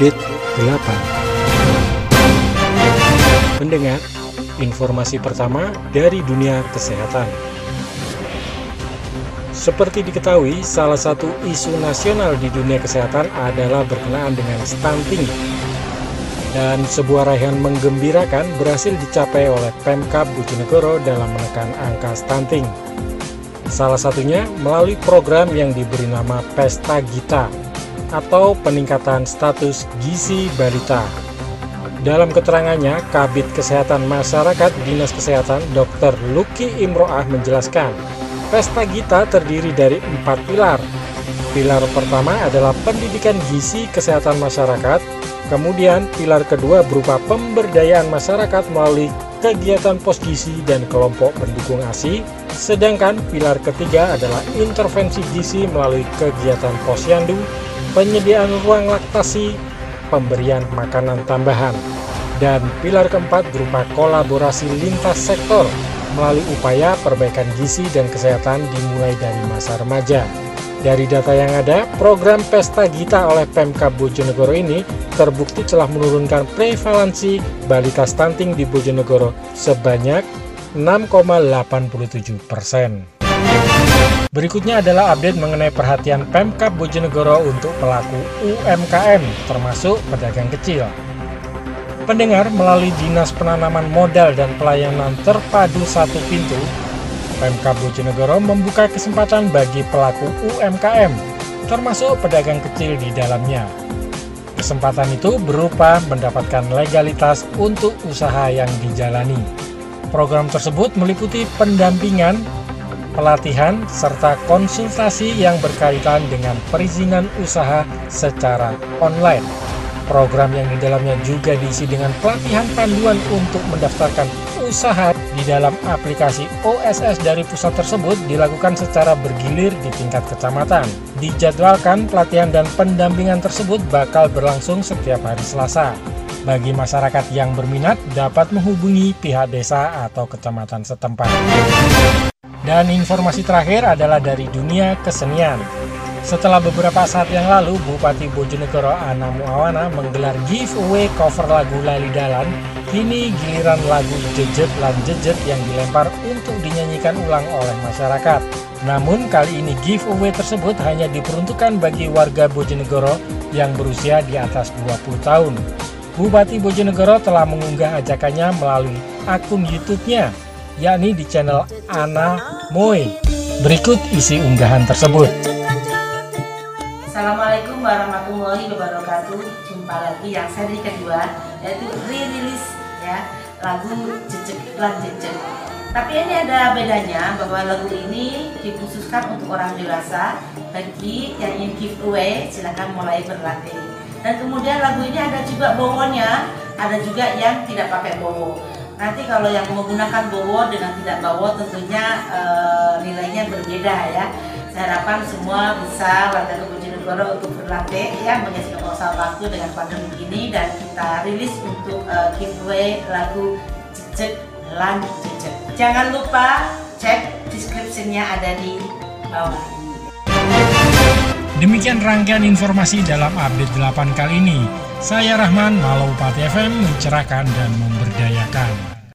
update 8. Pendengar, informasi pertama dari dunia kesehatan. Seperti diketahui, salah satu isu nasional di dunia kesehatan adalah berkenaan dengan stunting. Dan sebuah raihan menggembirakan berhasil dicapai oleh Pemkab Bojonegoro dalam menekan angka stunting. Salah satunya melalui program yang diberi nama Pesta Gita atau peningkatan status gizi balita. Dalam keterangannya, Kabit Kesehatan Masyarakat Dinas Kesehatan Dr. Luki Imroah menjelaskan, Pesta Gita terdiri dari empat pilar. Pilar pertama adalah pendidikan gizi kesehatan masyarakat, kemudian pilar kedua berupa pemberdayaan masyarakat melalui kegiatan pos gizi dan kelompok pendukung ASI, sedangkan pilar ketiga adalah intervensi gizi melalui kegiatan posyandu, penyediaan ruang laktasi, pemberian makanan tambahan, dan pilar keempat berupa kolaborasi lintas sektor melalui upaya perbaikan gizi dan kesehatan dimulai dari masa remaja. Dari data yang ada, program Pesta Gita oleh Pemkab Bojonegoro ini terbukti telah menurunkan prevalensi balita stunting di Bojonegoro sebanyak 6,87 persen. Berikutnya adalah update mengenai perhatian Pemkab Bojonegoro untuk pelaku UMKM, termasuk pedagang kecil. Pendengar melalui Dinas Penanaman Modal dan Pelayanan Terpadu Satu Pintu, Pemkab Bojonegoro membuka kesempatan bagi pelaku UMKM, termasuk pedagang kecil di dalamnya. Kesempatan itu berupa mendapatkan legalitas untuk usaha yang dijalani. Program tersebut meliputi pendampingan, pelatihan, serta konsultasi yang berkaitan dengan perizinan usaha secara online. Program yang di dalamnya juga diisi dengan pelatihan panduan untuk mendaftarkan usaha di dalam aplikasi OSS dari pusat tersebut dilakukan secara bergilir di tingkat kecamatan. Dijadwalkan pelatihan dan pendampingan tersebut bakal berlangsung setiap hari Selasa. Bagi masyarakat yang berminat dapat menghubungi pihak desa atau kecamatan setempat. Dan informasi terakhir adalah dari dunia kesenian. Setelah beberapa saat yang lalu, Bupati Bojonegoro Ana Muawana menggelar giveaway cover lagu Lali Dalan, kini giliran lagu Jejet Lan Jejet yang dilempar untuk dinyanyikan ulang oleh masyarakat. Namun kali ini giveaway tersebut hanya diperuntukkan bagi warga Bojonegoro yang berusia di atas 20 tahun. Bupati Bojonegoro telah mengunggah ajakannya melalui akun YouTube-nya, yakni di channel Ana Moy. Berikut isi unggahan tersebut. Assalamualaikum warahmatullahi wabarakatuh Jumpa lagi yang seri kedua Yaitu re-release ya Lagu Jejek Lan Jejek Tapi ini ada bedanya Bahwa lagu ini dikhususkan untuk orang dewasa Bagi yang ingin giveaway silahkan mulai berlatih. Dan kemudian lagu ini ada juga bowonya Ada juga yang tidak pakai bowo. Nanti kalau yang menggunakan bowo dengan tidak bowo tentunya e, nilainya berbeda ya. Saya harapkan semua bisa warga Bojonegoro untuk berlatih ya mengisi proposal waktu dengan pandemi ini dan kita rilis untuk uh, giveaway lagu Jejek Lan Jejek. Jangan lupa cek deskripsinya ada di bawah. Demikian rangkaian informasi dalam update 8 kali ini. Saya Rahman, Malau Pati FM, mencerahkan dan memberdayakan.